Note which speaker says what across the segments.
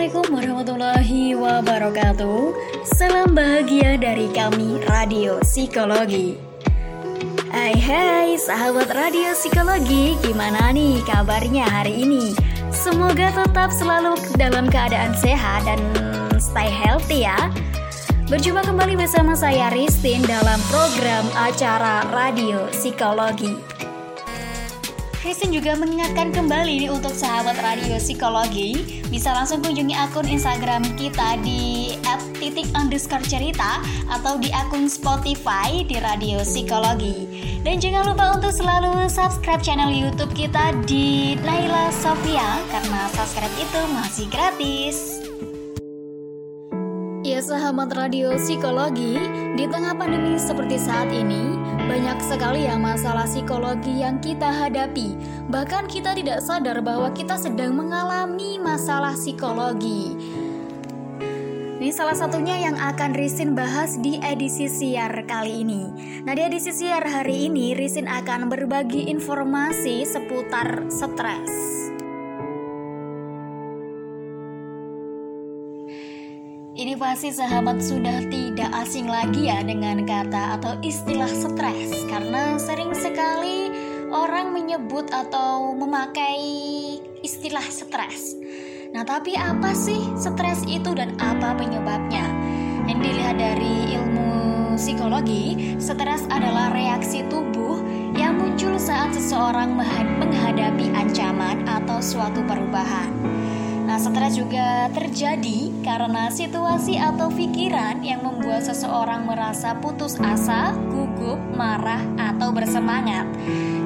Speaker 1: Assalamualaikum warahmatullahi wabarakatuh. Salam bahagia dari kami Radio Psikologi. Hai hai sahabat Radio Psikologi Gimana nih kabarnya hari ini? Semoga tetap selalu dalam keadaan sehat dan stay healthy ya. Berjumpa kembali bersama saya Ristin dalam program acara Radio Psikologi Kristen juga mengingatkan kembali nih untuk sahabat radio psikologi bisa langsung kunjungi akun Instagram kita di @titik underscore cerita atau di akun Spotify di Radio Psikologi. Dan jangan lupa untuk selalu subscribe channel YouTube kita di Naila Sofia karena subscribe itu masih gratis. Ya sahabat radio psikologi, di tengah pandemi seperti saat ini, banyak sekali ya masalah psikologi yang kita hadapi. Bahkan kita tidak sadar bahwa kita sedang mengalami masalah psikologi. Ini salah satunya yang akan Risin bahas di edisi siar kali ini. Nah di edisi siar hari ini Risin akan berbagi informasi seputar stres. Pasti sahabat sudah tidak asing lagi ya dengan kata atau istilah stres. Karena sering sekali orang menyebut atau memakai istilah stres. Nah tapi apa sih stres itu dan apa penyebabnya? Yang dilihat dari ilmu psikologi, stres adalah reaksi tubuh yang muncul saat seseorang menghadapi ancaman atau suatu perubahan Nah, stres juga terjadi karena situasi atau pikiran yang membuat seseorang merasa putus asa, gugup, marah, atau bersemangat.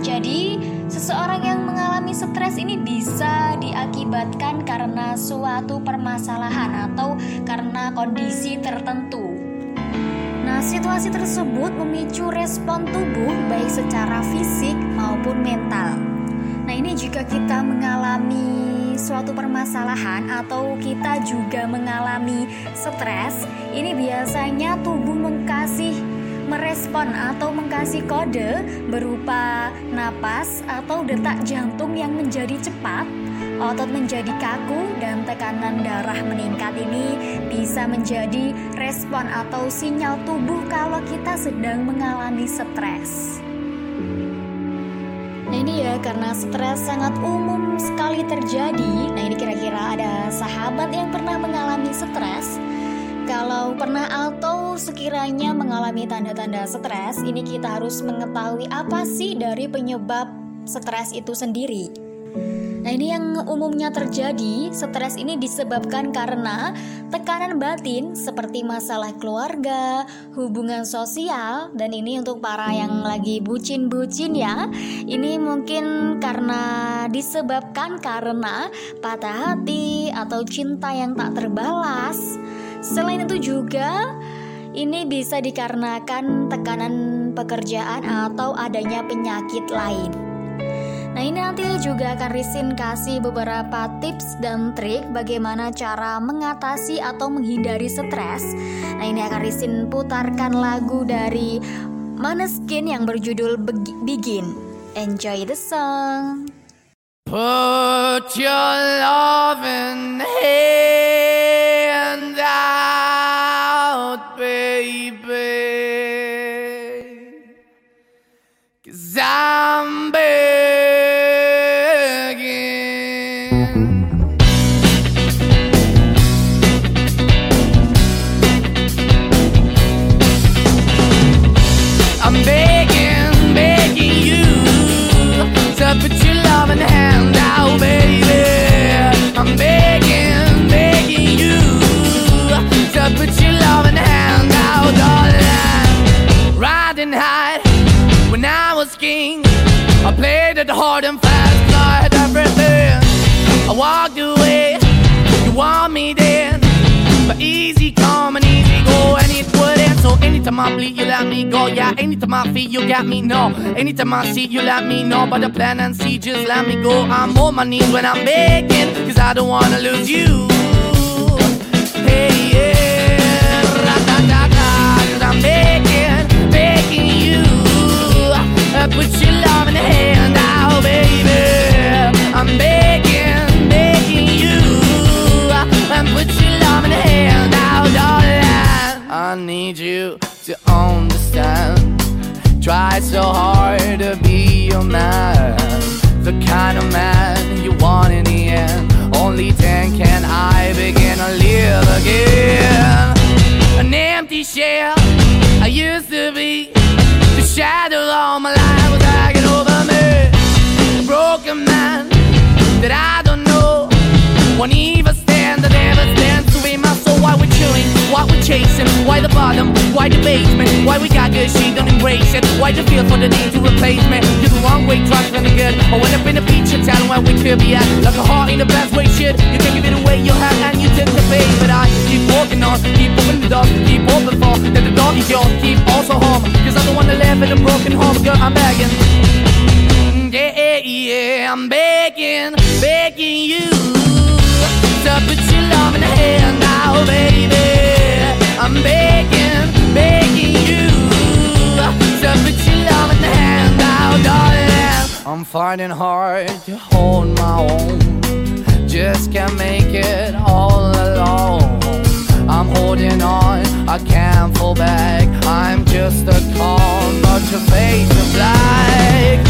Speaker 1: Jadi, seseorang yang mengalami stres ini bisa diakibatkan karena suatu permasalahan atau karena kondisi tertentu. Nah, situasi tersebut memicu respon tubuh baik secara fisik maupun mental. Ini jika kita mengalami suatu permasalahan atau kita juga mengalami stres, ini biasanya tubuh mengkasih merespon atau mengkasih kode berupa napas atau detak jantung yang menjadi cepat, otot menjadi kaku dan tekanan darah meningkat ini bisa menjadi respon atau sinyal tubuh kalau kita sedang mengalami stres. Ini ya karena stres sangat umum sekali terjadi. Nah ini kira-kira ada sahabat yang pernah mengalami stres? Kalau pernah atau sekiranya mengalami tanda-tanda stres Ini kita harus mengetahui apa sih dari penyebab stres itu sendiri Nah, ini yang umumnya terjadi. Stres ini disebabkan karena tekanan batin seperti masalah keluarga, hubungan sosial, dan ini untuk para yang lagi bucin-bucin ya. Ini mungkin karena disebabkan karena patah hati atau cinta yang tak terbalas. Selain itu juga ini bisa dikarenakan tekanan pekerjaan atau adanya penyakit lain. Nah ini nanti juga akan Risin kasih beberapa tips dan trik bagaimana cara mengatasi atau menghindari stres. Nah ini akan Risin putarkan lagu dari Maneskin yang berjudul Begin. Enjoy the song.
Speaker 2: Put your love in out, baby. Cause I'm hard and fast, I had everything. I walked away, you want me then. But easy come and easy go, and it wouldn't. So anytime I bleed, you let me go. Yeah, anytime I feel, you got me, no. Anytime I see, you let me know. But the plan and see, just let me go. I'm on my knees when I'm begging, cause I don't wanna lose you. Hey, yeah, cause I'm begging, begging you. Uh, put your love in the hand I need you to understand. Tried so hard to be your man, the kind of man you want in the end. Only then can I begin to live again. An empty shell I used to be, the shadow all my life broken man that I don't know won't even stand. I never stand to be my soul. Why we're chilling, why we're chasing, why the bottom, why the basement, why we got good, she don't embrace it. Why the feel for the need to replace me? You're the wrong way, trying to good. I went up in the feature, telling where we could be at. Like a heart in the best way, shit. You can give it away, you have, and you took the bait. But I keep walking on, keep opening the door, keep open for that the door is yours, keep also home. Cause I'm the one that live in a broken home, girl, I'm begging. Yeah, I'm begging, begging you to put your love in the hand now, baby. I'm begging, begging you to put your love in the hand now, darling. I'm fighting hard to hold my own, just can't make it all alone. I'm holding on, I can't fall back. I'm just a call, but your face is black.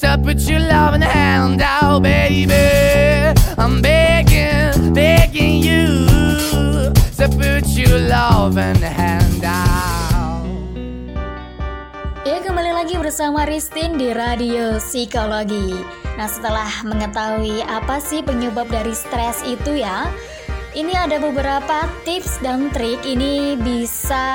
Speaker 2: to put your loving hand out, baby. I'm begging, begging you to put your loving hand out.
Speaker 1: Ya kembali lagi bersama Ristin di Radio Psikologi Nah setelah mengetahui apa sih penyebab dari stres itu ya Ini ada beberapa tips dan trik ini bisa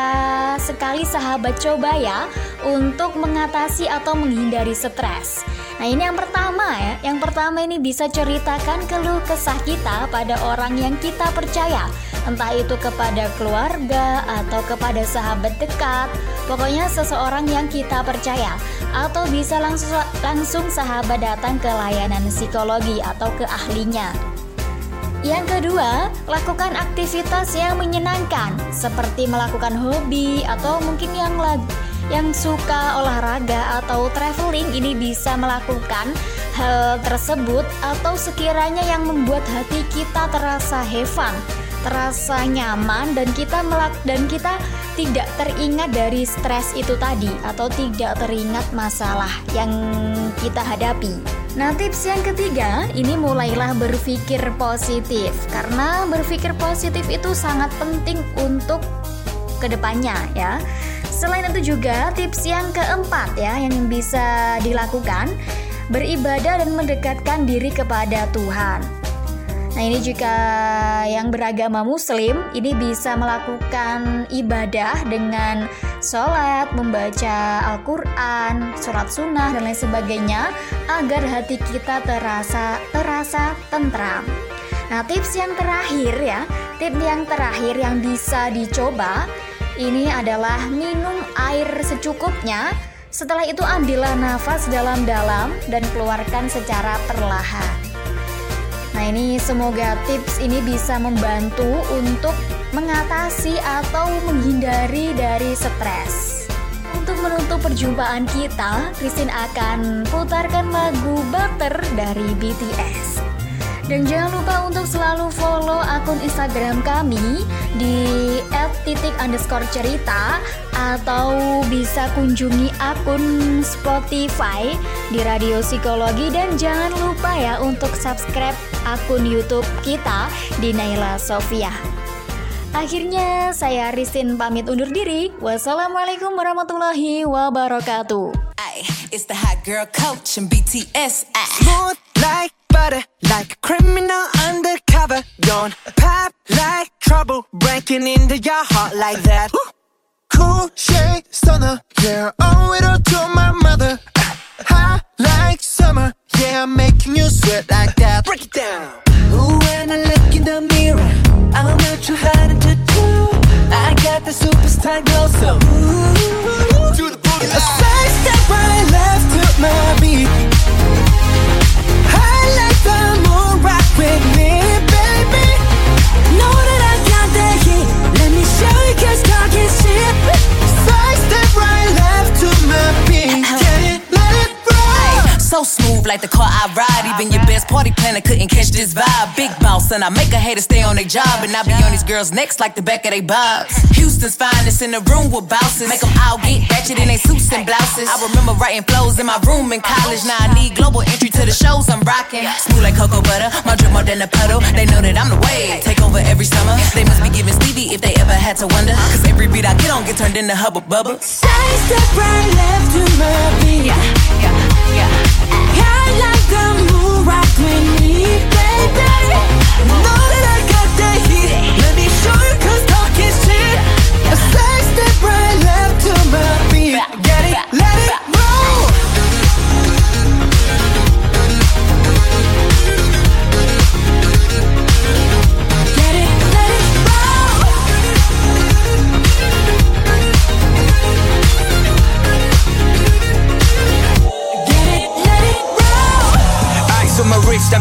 Speaker 1: sekali sahabat coba ya Untuk mengatasi atau menghindari stres. Nah ini yang pertama ya. Yang pertama ini bisa ceritakan keluh kesah kita pada orang yang kita percaya. Entah itu kepada keluarga atau kepada sahabat dekat. Pokoknya seseorang yang kita percaya. Atau bisa langsung, langsung sahabat datang ke layanan psikologi atau ke ahlinya yang kedua, lakukan aktivitas yang menyenangkan seperti melakukan hobi atau mungkin yang lag yang suka olahraga atau traveling. Ini bisa melakukan hal tersebut atau sekiranya yang membuat hati kita terasa fun, terasa nyaman dan kita melak dan kita tidak teringat dari stres itu tadi atau tidak teringat masalah yang kita hadapi. Nah, tips yang ketiga, ini mulailah berpikir positif karena berpikir positif itu sangat penting untuk ke depannya ya. Selain itu juga tips yang keempat ya yang bisa dilakukan beribadah dan mendekatkan diri kepada Tuhan. Nah ini jika yang beragama muslim ini bisa melakukan ibadah dengan sholat, membaca Al-Quran, surat sunnah dan lain sebagainya agar hati kita terasa terasa tentram. Nah tips yang terakhir ya, tips yang terakhir yang bisa dicoba ini adalah minum air secukupnya. Setelah itu ambillah nafas dalam-dalam dan keluarkan secara perlahan. Nah ini semoga tips ini bisa membantu untuk mengatasi atau menghindari dari stres. Untuk menutup perjumpaan kita, Christine akan putarkan lagu Butter dari BTS. Dan jangan lupa untuk selalu follow akun Instagram kami di titik underscore cerita atau bisa kunjungi akun Spotify di Radio Psikologi dan jangan lupa ya untuk subscribe akun YouTube kita di Naila Sofia. Akhirnya saya Ristin pamit undur diri. Wassalamualaikum warahmatullahi wabarakatuh.
Speaker 3: Ay, it's the hot girl coach and BTS. Ay. Smooth like butter, like a criminal undercover. Don't pop like trouble, breaking into your heart like that.
Speaker 4: Cool shade stunner, yeah, owe it all to my mother. Hot like summer, yeah, I'm making you sweat like that.
Speaker 3: Break it down. Ooh, when I look in the mirror, I'm not too hard to do. I got the superstar glow, so ooh.
Speaker 4: Do the booty
Speaker 3: A side step right left to my beat. Like the car I ride. Even your best party planner couldn't catch this vibe. Big boss, and I make a hater stay on their job. And I be on these girls' necks like the back of their bobs. Houston's finest in the room with bouncers. Make them all get ratchet in their suits and blouses. I remember writing flows in my room in college. Now I need global entry to the shows I'm rocking. Smooth like cocoa butter, my drip more than a puddle. They know that I'm the wave. Take over every summer. They must be giving Stevie if they ever had to wonder. Cause every beat I get on get turned into hubba bubba.
Speaker 5: Side step right left to my beat. Yeah, yeah, Know that I got the heat. Let me show you.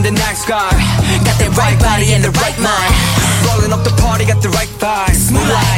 Speaker 3: The nice guy. Got that right body and the right mind. Rolling up the party, got the right vibe. Smooth like.